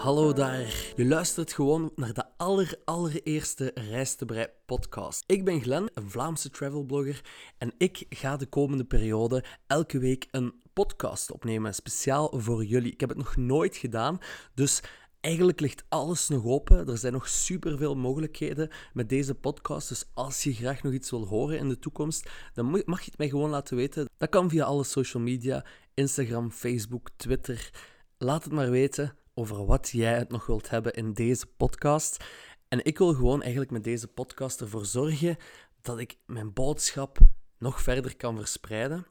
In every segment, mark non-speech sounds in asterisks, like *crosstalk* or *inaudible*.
hallo daar. Je luistert gewoon naar de aller, allereerste Reis te Brei podcast. Ik ben Glenn, een Vlaamse travelblogger, en ik ga de komende periode elke week een podcast opnemen, speciaal voor jullie. Ik heb het nog nooit gedaan, dus Eigenlijk ligt alles nog open. Er zijn nog superveel mogelijkheden met deze podcast. Dus als je graag nog iets wil horen in de toekomst, dan mag je het mij gewoon laten weten. Dat kan via alle social media: Instagram, Facebook, Twitter. Laat het maar weten over wat jij het nog wilt hebben in deze podcast. En ik wil gewoon eigenlijk met deze podcast ervoor zorgen dat ik mijn boodschap nog verder kan verspreiden.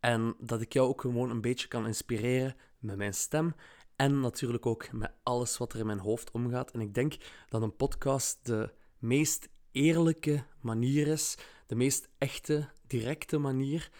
En dat ik jou ook gewoon een beetje kan inspireren met mijn stem. En natuurlijk ook met alles wat er in mijn hoofd omgaat. En ik denk dat een podcast de meest eerlijke manier is, de meest echte, directe manier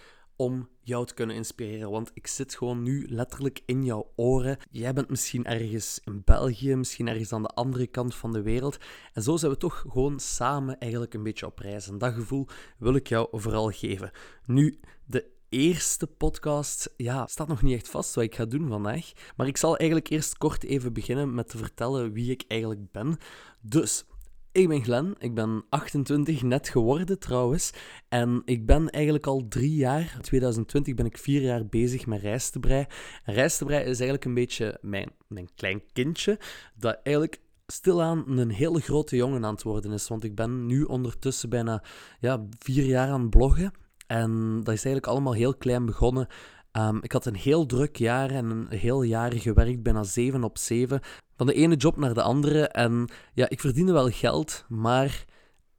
om jou te kunnen inspireren. Want ik zit gewoon nu letterlijk in jouw oren. Jij bent misschien ergens in België, misschien ergens aan de andere kant van de wereld. En zo zijn we toch gewoon samen eigenlijk een beetje op reis. En dat gevoel wil ik jou vooral geven. Nu, de eerste podcast ja, staat nog niet echt vast wat ik ga doen vandaag. Maar ik zal eigenlijk eerst kort even beginnen met te vertellen wie ik eigenlijk ben. Dus, ik ben Glenn, ik ben 28, net geworden trouwens. En ik ben eigenlijk al drie jaar, in 2020 ben ik vier jaar bezig met rijstebrei. En rijstebrei is eigenlijk een beetje mijn, mijn klein kindje, dat eigenlijk stilaan een hele grote jongen aan het worden is. Want ik ben nu ondertussen bijna ja, vier jaar aan het bloggen. En dat is eigenlijk allemaal heel klein begonnen. Ehm, ik had een heel druk jaar en een heel jaar gewerkt, bijna 7 op 7. Van de ene job naar de andere. En ja, ik verdiende wel geld, maar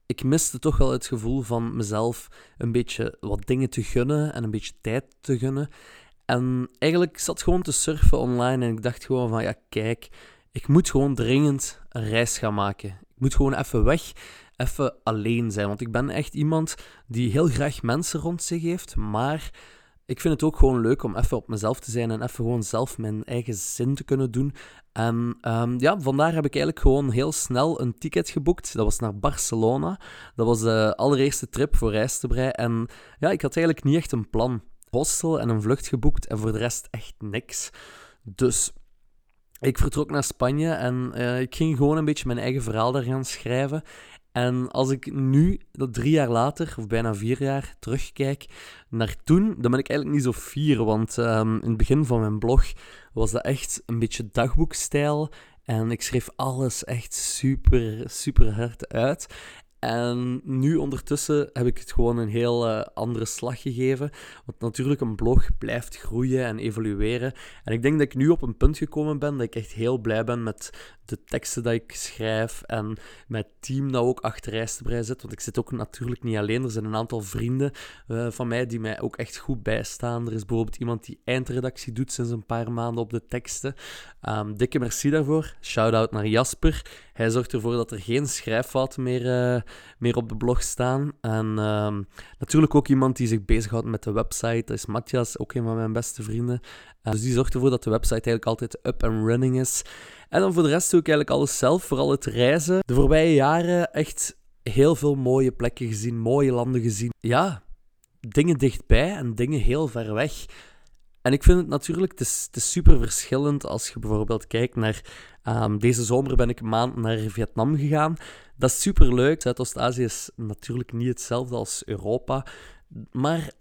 ik miste toch wel het gevoel van mezelf een beetje wat dingen te gunnen en een beetje tijd te gunnen. En eigenlijk zat gewoon te surfen online en ik dacht gewoon van ja, kijk, ik moet gewoon dringend een reis gaan maken. Ik moet gewoon even weg even alleen zijn. Want ik ben echt iemand die heel graag mensen rond zich heeft, maar ik vind het ook gewoon leuk om even op mezelf te zijn en even gewoon zelf mijn eigen zin te kunnen doen. En um, ja, vandaar heb ik eigenlijk gewoon heel snel een ticket geboekt. Dat was naar Barcelona. Dat was de allereerste trip voor Rijstebrei. En ja, ik had eigenlijk niet echt een plan. Hostel en een vlucht geboekt en voor de rest echt niks. Dus ik vertrok naar Spanje en uh, ik ging gewoon een beetje mijn eigen verhaal daar gaan schrijven. En als ik nu, dat drie jaar later, of bijna vier jaar, terugkijk naar toen, dan ben ik eigenlijk niet zo fier. Want um, in het begin van mijn blog was dat echt een beetje dagboekstijl. En ik schreef alles echt super, super hard uit. En nu ondertussen heb ik het gewoon een heel uh, andere slag gegeven. Want natuurlijk, een blog blijft groeien en evolueren. En ik denk dat ik nu op een punt gekomen ben dat ik echt heel blij ben met de teksten die ik schrijf en mijn team dat ook achter Rijstenbrei zit. Want ik zit ook natuurlijk niet alleen. Er zijn een aantal vrienden uh, van mij die mij ook echt goed bijstaan. Er is bijvoorbeeld iemand die eindredactie doet sinds een paar maanden op de teksten. Um, dikke merci daarvoor. Shout-out naar Jasper. Hij zorgt ervoor dat er geen schrijffouten meer, uh, meer op de blog staan. En um, natuurlijk ook iemand die zich bezighoudt met de website. Dat is Matthias, ook een van mijn beste vrienden. Uh, dus die zorgt ervoor dat de website eigenlijk altijd up and running is. En dan voor de rest doe ik eigenlijk alles zelf, vooral het reizen. De voorbije jaren echt heel veel mooie plekken gezien, mooie landen gezien. Ja, dingen dichtbij en dingen heel ver weg. En ik vind het natuurlijk, het is, super verschillend als je bijvoorbeeld kijkt naar... Um, deze zomer ben ik een maand naar Vietnam gegaan. Dat is super leuk. Zuidoost-Azië is natuurlijk niet hetzelfde als Europa. Maar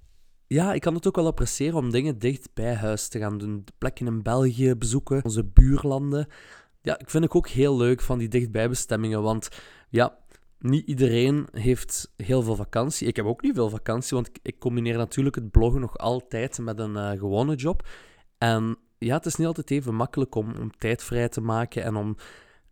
ja, ik kan het ook wel appreciëren om dingen dicht bij huis te gaan doen. Plekken in België bezoeken, onze buurlanden ja, ik vind het ook heel leuk van die dichtbijbestemmingen. Want ja, niet iedereen heeft heel veel vakantie. Ik heb ook niet veel vakantie, want ik combineer natuurlijk het bloggen nog altijd met een uh, gewone job. En ja, het is niet altijd even makkelijk om, om tijd vrij te maken en om,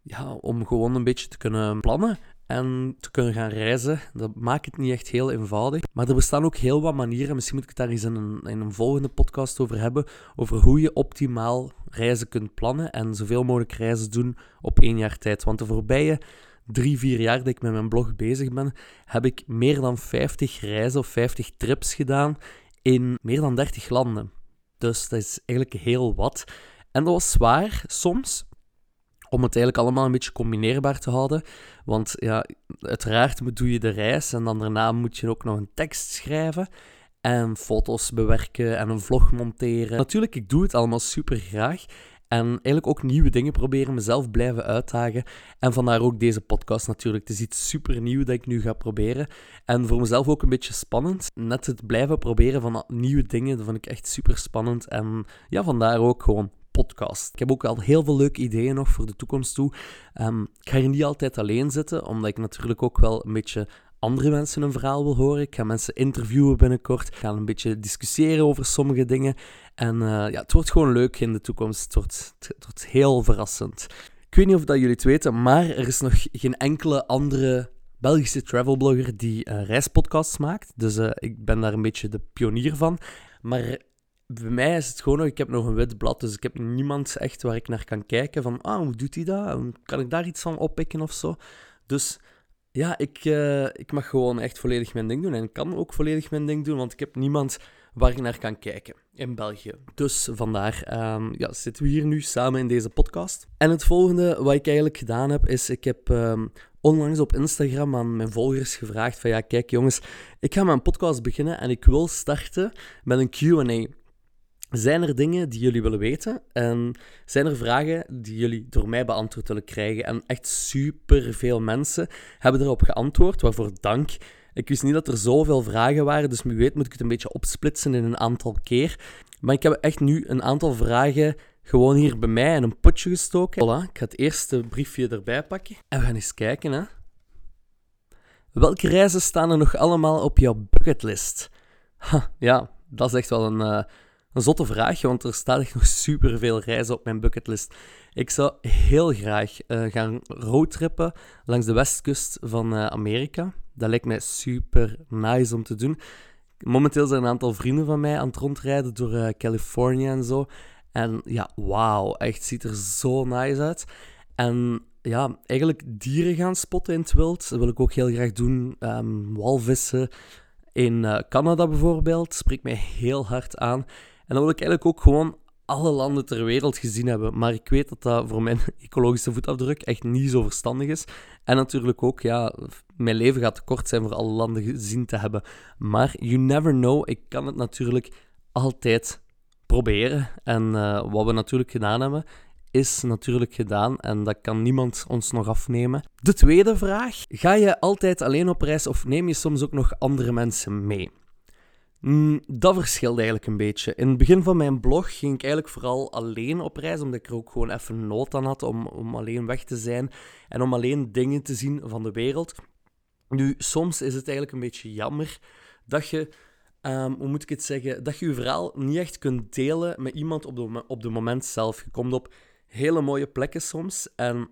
ja, om gewoon een beetje te kunnen plannen en te kunnen gaan reizen. Dat maakt het niet echt heel eenvoudig. Maar er bestaan ook heel wat manieren. Misschien moet ik het daar eens in een, in een volgende podcast over hebben. Over hoe je optimaal reizen kunt plannen en zoveel mogelijk reizen doen op één jaar tijd. Want de voorbije drie, vier jaar dat ik met mijn blog bezig ben, heb ik meer dan 50 reizen of 50 trips gedaan in meer dan 30 landen. Dus dat is eigenlijk heel wat. En dat was zwaar soms, om het eigenlijk allemaal een beetje combineerbaar te houden. Want ja, uiteraard doe je de reis en dan daarna moet je ook nog een tekst schrijven en foto's bewerken en een vlog monteren. Natuurlijk, ik doe het allemaal super graag. En eigenlijk ook nieuwe dingen proberen, mezelf blijven uitdagen. En vandaar ook deze podcast natuurlijk. Het is iets super nieuw dat ik nu ga proberen. En voor mezelf ook een beetje spannend. Net het blijven proberen van nieuwe dingen, dat vind ik echt super spannend. En ja, vandaar ook gewoon podcast. Ik heb ook al heel veel leuke ideeën nog voor de toekomst toe. Um, ik ga hier niet altijd alleen zitten, omdat ik natuurlijk ook wel een beetje andere mensen een verhaal wil horen. Ik ga mensen interviewen binnenkort. Ik ga een beetje discussiëren over sommige dingen. En uh, ja, het wordt gewoon leuk in de toekomst. Het wordt, het wordt heel verrassend. Ik weet niet of dat jullie het weten, maar er is nog geen enkele andere Belgische travelblogger die uh, reispodcasts maakt. Dus uh, ik ben daar een beetje de pionier van. Maar bij mij is het gewoon nog, ik heb nog een wit blad, dus ik heb niemand echt waar ik naar kan kijken van, ah, hoe doet hij dat? Kan ik daar iets van oppikken of zo? Dus ja, ik, uh, ik mag gewoon echt volledig mijn ding doen en kan ook volledig mijn ding doen, want ik heb niemand waar ik naar kan kijken in België. Dus vandaar um, ja, zitten we hier nu samen in deze podcast. En het volgende wat ik eigenlijk gedaan heb, is ik heb um, onlangs op Instagram aan mijn volgers gevraagd van ja, kijk jongens, ik ga mijn podcast beginnen en ik wil starten met een Q&A. Zijn er dingen die jullie willen weten? En zijn er vragen die jullie door mij beantwoord willen krijgen? En echt super veel mensen hebben erop geantwoord, waarvoor dank. Ik wist niet dat er zoveel vragen waren, dus wie weet moet ik het een beetje opsplitsen in een aantal keer. Maar ik heb echt nu een aantal vragen gewoon hier bij mij in een potje gestoken. Voilà, ik ga het eerste briefje erbij pakken. En we gaan eens kijken, hè. Welke reizen staan er nog allemaal op jouw bucketlist? Ha, ja, dat is echt wel een... Uh, een zotte vraag, want er staat echt nog *laughs* superveel reizen op mijn bucketlist. Ik zou heel graag uh, gaan roadtrippen langs de westkust van uh, Amerika. Dat lijkt mij super nice om te doen. Momenteel zijn een aantal vrienden van mij aan het rondrijden door uh, Californië en zo. En ja, wauw, echt ziet er zo nice uit. En ja, eigenlijk dieren gaan spotten in het wild. Dat wil ik ook heel graag doen. Um, walvissen in Canada bijvoorbeeld, spreekt mij heel hard aan. En dan wil ik eigenlijk ook gewoon alle landen ter wereld gezien hebben. Maar ik weet dat dat voor mijn *laughs* ecologische voetafdruk echt niet zo verstandig is. En natuurlijk ook, ja, mijn leven gaat te kort zijn voor alle landen gezien te hebben. Maar you never know. Ik kan het natuurlijk altijd proberen. En uh, wat we natuurlijk gedaan hebben, is natuurlijk gedaan en dat kan niemand ons nog afnemen. De tweede vraag: ga je altijd alleen op reis of neem je soms ook nog andere mensen mee? Mm, dat verschilt eigenlijk een beetje. In het begin van mijn blog ging ik eigenlijk vooral alleen op reis, omdat ik er ook gewoon even nood aan had om, om alleen weg te zijn en om alleen dingen te zien van de wereld. Nu, soms is het eigenlijk een beetje jammer dat je, um, hoe moet ik het zeggen, dat je je verhaal niet echt kunt delen met iemand op de, op de moment zelf. Je komt op hele mooie plekken soms en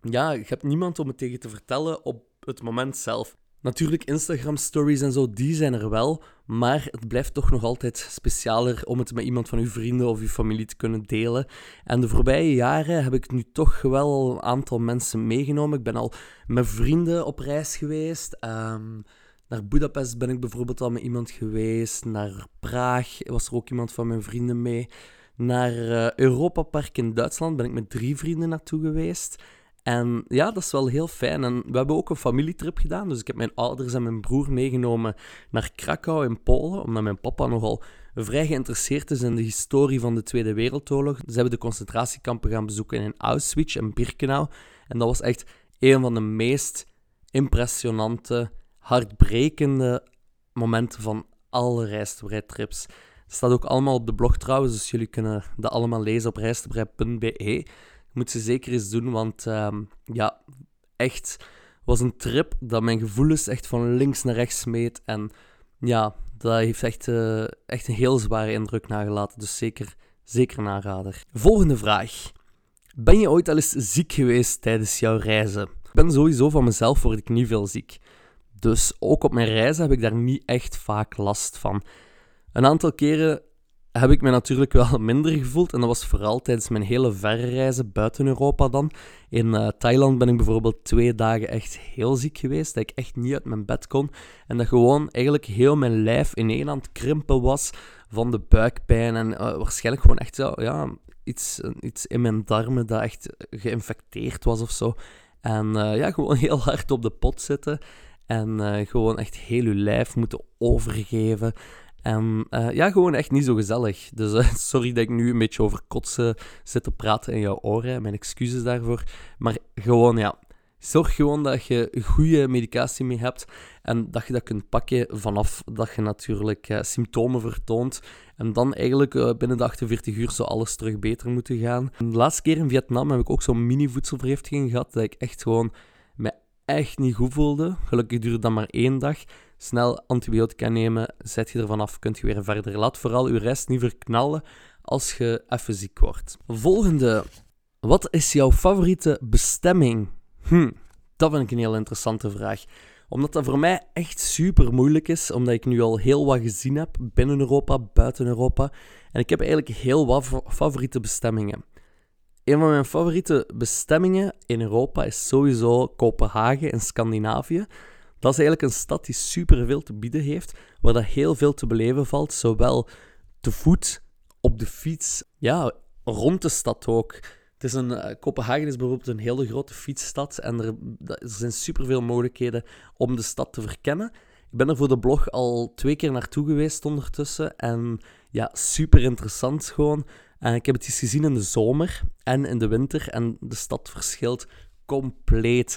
ja, je hebt niemand om het tegen te vertellen op het moment zelf. Natuurlijk, Instagram-stories en zo, die zijn er wel. Maar het blijft toch nog altijd specialer om het met iemand van uw vrienden of uw familie te kunnen delen. En de voorbije jaren heb ik nu toch wel een aantal mensen meegenomen. Ik ben al met vrienden op reis geweest. Um, naar Budapest ben ik bijvoorbeeld al met iemand geweest. Naar Praag was er ook iemand van mijn vrienden mee. Naar uh, Europa Park in Duitsland ben ik met drie vrienden naartoe geweest. En ja, dat is wel heel fijn. En we hebben ook een familietrip gedaan. Dus ik heb mijn ouders en mijn broer meegenomen naar Krakau in Polen, omdat mijn papa nogal vrij geïnteresseerd is in de historie van de Tweede Wereldoorlog. Ze hebben de concentratiekampen gaan bezoeken in Auschwitz en Birkenau. En dat was echt een van de meest impressionante, hartbrekende momenten van alle reisbreidtrips. Het staat ook allemaal op de blog trouwens, dus jullie kunnen dat allemaal lezen op reisbreid.be moet ze zeker eens doen, want uh, ja, echt was een trip dat mijn gevoelens echt van links naar rechts smeet. En ja, dat heeft echt, uh, echt een heel zware indruk nagelaten. Dus zeker, zeker een aanrader. Volgende vraag. Ben je ooit al eens ziek geweest tijdens jouw reizen? Ik ben sowieso van mezelf word ik niet veel ziek. Dus ook op mijn reizen heb ik daar niet echt vaak last van. Een aantal keren heb ik me natuurlijk wel *laughs* minder gevoeld. En dat was vooral tijdens mijn hele verre reizen buiten Europa dan. In uh, Thailand ben ik bijvoorbeeld twee dagen echt heel ziek geweest. Dat ik echt niet uit mijn bed kon. En dat gewoon eigenlijk heel mijn lijf in aan het krimpen was van de buikpijn. En uh, waarschijnlijk gewoon echt ja, iets, iets in mijn darmen dat echt geïnfecteerd was of zo. En uh, ja, *laughs* gewoon heel hard op de pot zitten. En gewoon echt heel je lijf moeten overgeven. En eh, ja, gewoon echt niet zo gezellig. Dus eh, *laughs* sorry dat ik nu een beetje over kotsen zit te praten in jouw oren. Mijn excuses daarvoor. Maar gewoon, ja, zorg gewoon dat je goede medicatie mee hebt. En dat je dat kunt pakken vanaf dat je natuurlijk uh, symptomen vertoont. En dan eigenlijk binnen de 48 uur zou alles terug beter moeten gaan. De laatste keer in Vietnam heb ik ook zo'n mini-voedselvergiftiging gehad. Dat ik echt gewoon me echt niet goed voelde. Gelukkig duurde dat maar één dag snel antibiotica nemen, zet je ervan af, kunt je weer verder. Laat vooral je rest niet verknallen als je even ziek wordt. Volgende. Wat is jouw favoriete bestemming? Hm, dat vind ik een heel interessante vraag. Omdat dat voor mij echt super moeilijk is, omdat ik nu al heel wat gezien heb binnen Europa, buiten Europa. En ik heb eigenlijk heel wat favoriete bestemmingen. Een van mijn favoriete bestemmingen in Europa is sowieso Kopenhagen in Scandinavië. Dat is eigenlijk een stad die superveel te bieden heeft, waar dat heel veel te beleven valt, zowel te voet, op de fiets, ja, rond de stad ook. Het is een, uh, Kopenhagen is bijvoorbeeld een hele grote fietsstad en er, er zijn superveel mogelijkheden om de stad te verkennen. Ik ben er voor de blog al twee keer naartoe geweest ondertussen en ja, super interessant gewoon. En ik heb het eens gezien in de zomer en in de winter en de stad verschilt compleet.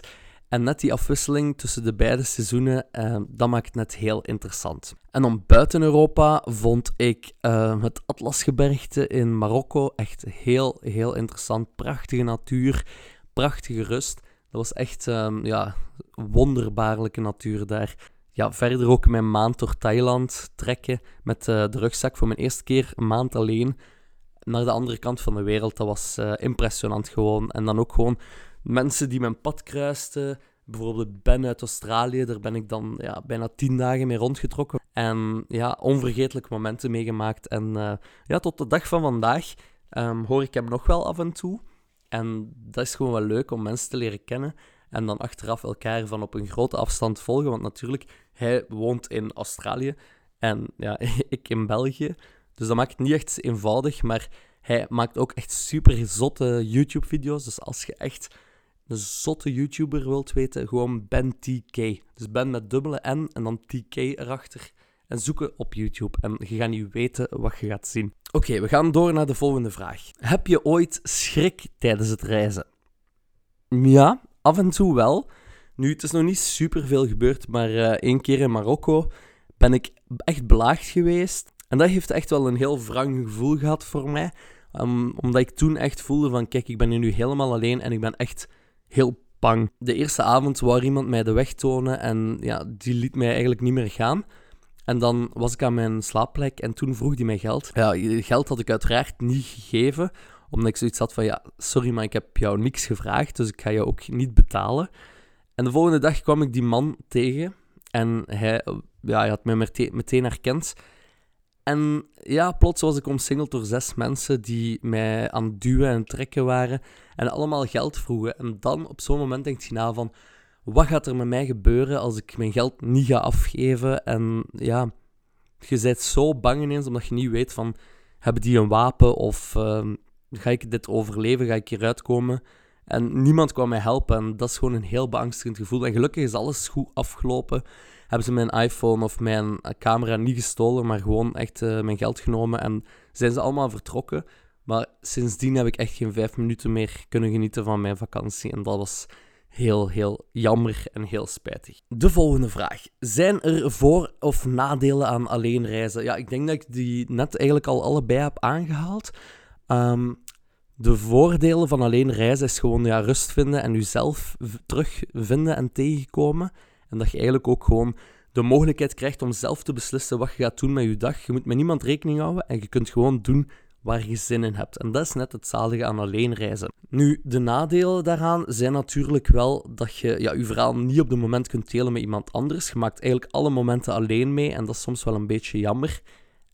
En net die afwisseling tussen de beide seizoenen, uh, dat maakt het net heel interessant. En dan buiten Europa vond ik uh, het Atlasgebergte in Marokko echt heel, heel interessant. Prachtige natuur, prachtige rust. Dat was echt um, ja, wonderbaarlijke natuur daar. Ja, verder ook mijn maand door Thailand trekken met uh, de rugzak voor mijn eerste keer een maand alleen naar de andere kant van de wereld. Dat was impressionant gewoon. En dan ook gewoon mensen die mijn pad kruisten. Bijvoorbeeld Ben uit Australië, daar ben ik dan ja, bijna tien dagen mee rondgetrokken. En ja, onvergetelijke momenten meegemaakt. En uh, ja, tot de dag van vandaag um, hoor ik hem nog wel af en toe. En dat is gewoon wel leuk om mensen te leren kennen. En dan achteraf elkaar van op een grote afstand volgen. Want natuurlijk, hij woont in Australië en ja, *laughs* ik in België. Dus dat maakt het niet echt eenvoudig. Maar hij maakt ook echt super zotte YouTube-video's. Dus als je echt een zotte YouTuber wilt weten, gewoon Ben TK. Dus Ben met dubbele N en dan TK erachter. En zoeken op YouTube. En je gaat niet weten wat je gaat zien. Oké, we gaan door naar de volgende vraag. Heb je ooit schrik tijdens het reizen? Ja, af en toe wel. Nu, het is nog niet super veel gebeurd, maar uh, één keer in Marokko ben ik echt belaagd geweest. En dat heeft echt wel een heel wrang gevoel gehad voor mij. Um, omdat ik toen echt voelde van, kijk, ik ben hier nu helemaal alleen en ik ben echt heel bang. De eerste avond wou iemand mij de weg tonen en ja, die liet mij eigenlijk niet meer gaan. En dan was ik aan mijn slaapplek en toen vroeg hij mij geld. Ja, geld had ik uiteraard niet gegeven, omdat ik zoiets had van, ja, sorry, maar ik heb jou niks gevraagd, dus ik ga jou ook niet betalen. En de volgende dag kwam ik die man tegen en hij, ja, hij had mij meteen herkend. En ja, plots was ik omsingeld door zes mensen die mij aan het duwen en trekken waren en allemaal geld vroegen. En dan op zo'n moment denk je na van, wat gaat er met mij gebeuren als ik mijn geld niet ga afgeven? En ja, je bent zo bang ineens omdat je niet weet van, hebben die een wapen of uh, ga ik dit overleven, ga ik hieruit komen? En niemand kwam mij helpen en dat is gewoon een heel beangstigend gevoel. En gelukkig is alles goed afgelopen hebben ze mijn iPhone of mijn camera niet gestolen, maar gewoon echt uh, mijn geld genomen en zijn ze allemaal vertrokken. Maar sindsdien heb ik echt geen vijf minuten meer kunnen genieten van mijn vakantie. En dat was heel, heel jammer en heel spijtig. De volgende vraag. Zijn er voor- of nadelen aan alleen reizen? Ja, ik denk dat ik die net eigenlijk al allebei heb aangehaald. Um, de voordelen van alleen reizen is gewoon ja, rust vinden en jezelf terugvinden en tegenkomen. En dat je eigenlijk ook gewoon de mogelijkheid krijgt om zelf te beslissen wat je gaat doen met je dag. Je moet met niemand rekening houden en je kunt gewoon doen waar je zin in hebt. En dat is net het zalige aan alleen reizen. Nu, de nadelen daaraan zijn natuurlijk wel dat je ja, je verhaal niet op het moment kunt delen met iemand anders. Je maakt eigenlijk alle momenten alleen mee en dat is soms wel een beetje jammer.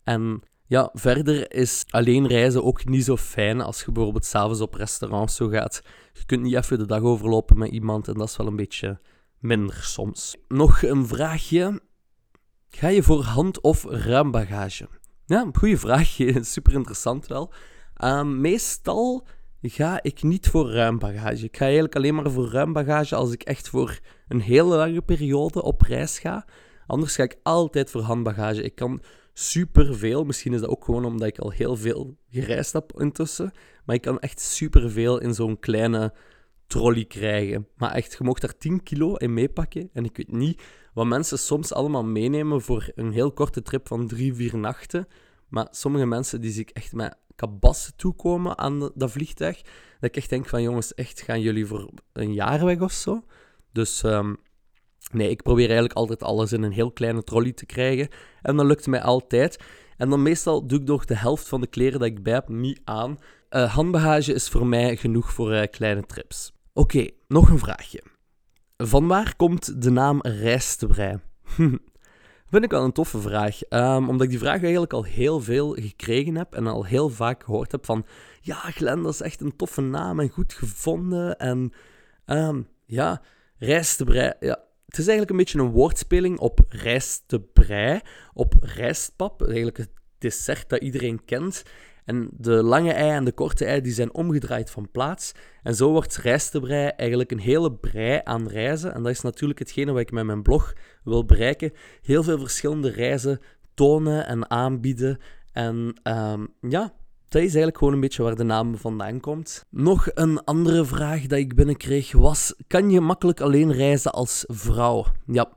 En ja, verder is alleen reizen ook niet zo fijn als je bijvoorbeeld s'avonds op restaurant zo gaat. Je kunt niet even de dag overlopen met iemand en dat is wel een beetje minder soms. Nog een vraagje. Ga je voor hand- of ruimbagage? Ja, goede vraag. *laughs* Super interessant wel. Ehm, meestal ga ik niet voor ruimbagage. Ik ga eigenlijk alleen maar voor ruimbagage als ik echt voor een hele lange periode op reis ga. Anders ga ik altijd voor handbagage. Ik kan super veel. Misschien is dat ook gewoon omdat ik al heel veel gereisd heb intussen. Maar ik kan echt super veel in zo'n kleine trolley krijgen. Maar echt, je mocht daar 10 kilo in meepakken. En ik weet niet wat mensen soms allemaal meenemen voor een heel korte trip van drie, vier nachten. Maar sommige mensen die zie ik echt met kabassen toekomen aan dat vliegtuig. Dat ik echt denk van jongens, echt gaan jullie voor een jaar weg of zo? Dus ehm, nee, ik probeer eigenlijk altijd alles in een heel kleine trolley te krijgen. En dat lukt mij altijd. En dan meestal doe ik nog de helft van de kleren dat ik bij heb niet aan. Uh, handbagage is voor mij genoeg voor uh, kleine trips. Oké, nog een vraagje. Van waar komt de naam rijstebrei? *laughs* Vind ik wel een toffe vraag. Um, omdat ik die vraag eigenlijk al heel veel gekregen heb en al heel vaak gehoord heb van... Ja, Glenn, is echt een toffe naam en goed gevonden. En um, ja, rijstebrei... Ja, het is eigenlijk een beetje een woordspeling op rijstebrei, op rijstpap. Eigenlijk het dessert dat iedereen kent. En de lange ei en de korte ei die zijn omgedraaid van plaats. En zo wordt rijstebrei eigenlijk een hele brei aan reizen. En dat is natuurlijk hetgene wat ik met mijn blog wil bereiken. Heel veel verschillende reizen tonen en aanbieden. En um, ja, dat is eigenlijk gewoon een beetje waar de naam vandaan komt. Nog een andere vraag dat ik binnenkreeg was: kan je makkelijk alleen reizen als vrouw? Ja.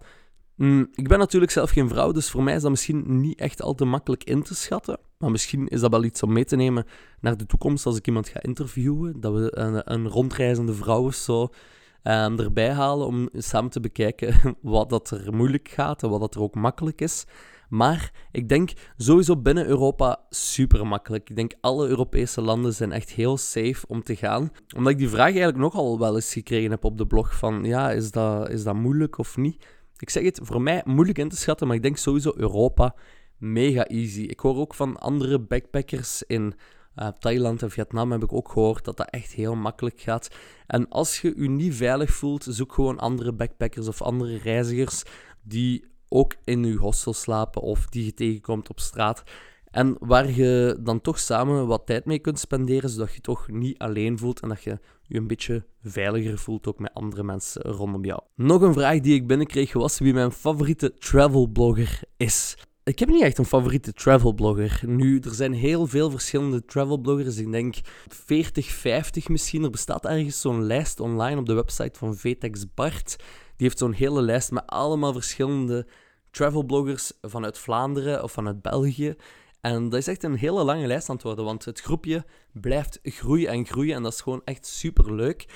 Mm, ik ben natuurlijk zelf geen vrouw, dus voor mij is dat misschien niet echt al te makkelijk in te schatten. Maar misschien is dat wel iets om mee te nemen naar de toekomst als ik iemand ga interviewen. Dat we een, een rondreizende vrouw of zo um, erbij halen om samen te bekijken *laughs* wat dat er moeilijk gaat en wat dat er ook makkelijk is. Maar ik denk sowieso binnen Europa super makkelijk. Ik denk alle Europese landen zijn echt heel safe om te gaan. Omdat ik die vraag eigenlijk nogal wel eens gekregen heb op de blog van ja, is dat, is dat moeilijk of niet? Ik zeg het, voor mij moeilijk in te schatten, maar ik denk sowieso Europa mega easy. Ik hoor ook van andere backpackers in uh, Thailand en Vietnam heb ik ook gehoord dat dat echt heel makkelijk gaat. En als je je niet veilig voelt, zoek gewoon andere backpackers of andere reizigers die ook in je hostel slapen of die je tegenkomt op straat. En waar je dan toch samen wat tijd mee kunt spenderen, zodat je toch niet alleen voelt en dat je je een beetje veiliger voelt ook met andere mensen rondom jou. Nog een vraag die ik binnenkreeg was wie mijn favoriete travel blogger is. Ik heb niet echt een favoriete travelblogger. Nu, er zijn heel veel verschillende travelbloggers. Ik denk 40, 50 misschien. Er bestaat ergens zo'n lijst online op de website van Vetex Bart. Die heeft zo'n hele lijst met allemaal verschillende travelbloggers vanuit Vlaanderen of vanuit België. En dat is echt een hele lange lijst aan het worden, want het groepje blijft groeien en groeien. En dat is gewoon echt super leuk,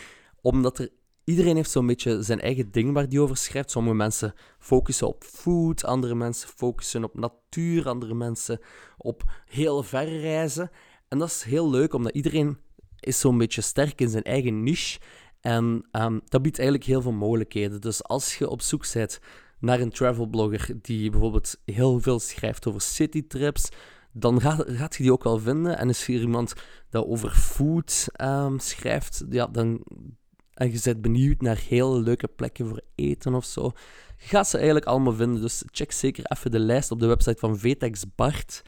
omdat er iedereen heeft zo'n beetje zijn eigen ding waar die over schrijft. Sommige mensen focussen op food, andere mensen focussen op natuur, andere mensen op heel ver reizen. En dat is heel leuk, omdat iedereen is zo'n beetje sterk in zijn eigen niche. En um, dat biedt eigenlijk heel veel mogelijkheden. Dus als je op zoek bent naar een travelblogger die bijvoorbeeld heel veel schrijft over citytrips, dan gaat, gaat je die ook wel vinden. En is er iemand dat over food um, schrijft, ja, dan, en je bent benieuwd naar heel leuke plekken voor eten of zo, ga ze eigenlijk allemaal vinden. Dus check zeker even de lijst op de website van Vetex Bart.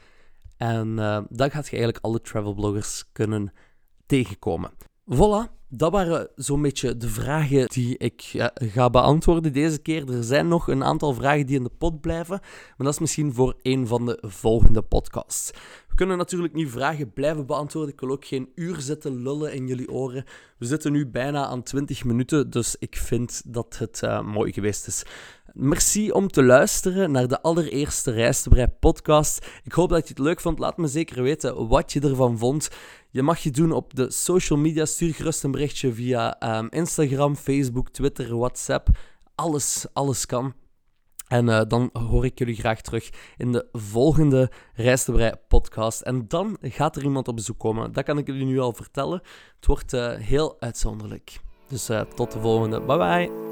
En uh, dan gaat je eigenlijk alle travelbloggers kunnen tegenkomen. Voilà, dat waren zo'n beetje de vragen die ik ga beantwoorden deze keer. Er zijn nog een aantal vragen die in de pot blijven, maar dat is misschien voor een van de volgende podcasts. We kunnen natuurlijk niet vragen blijven beantwoorden. Ik wil ook geen uur zitten lullen in jullie oren. We zitten nu bijna aan 20 minuten, dus ik vind dat het uh, mooi geweest is. Merci om te luisteren naar de allereerste Rijstebrei podcast. Ik hoop dat je het leuk vond. Laat me zeker weten wat je ervan vond. Je mag je doen op de social media. Stuur gerust een berichtje via um, Instagram, Facebook, Twitter, WhatsApp. Alles, alles kan. En uh, dan hoor ik jullie graag terug in de volgende Rijstebrei podcast. En dan gaat er iemand op bezoek komen. Dat kan ik jullie nu al vertellen. Het wordt uh, heel uitzonderlijk. Dus uh, tot de volgende. Bye bye.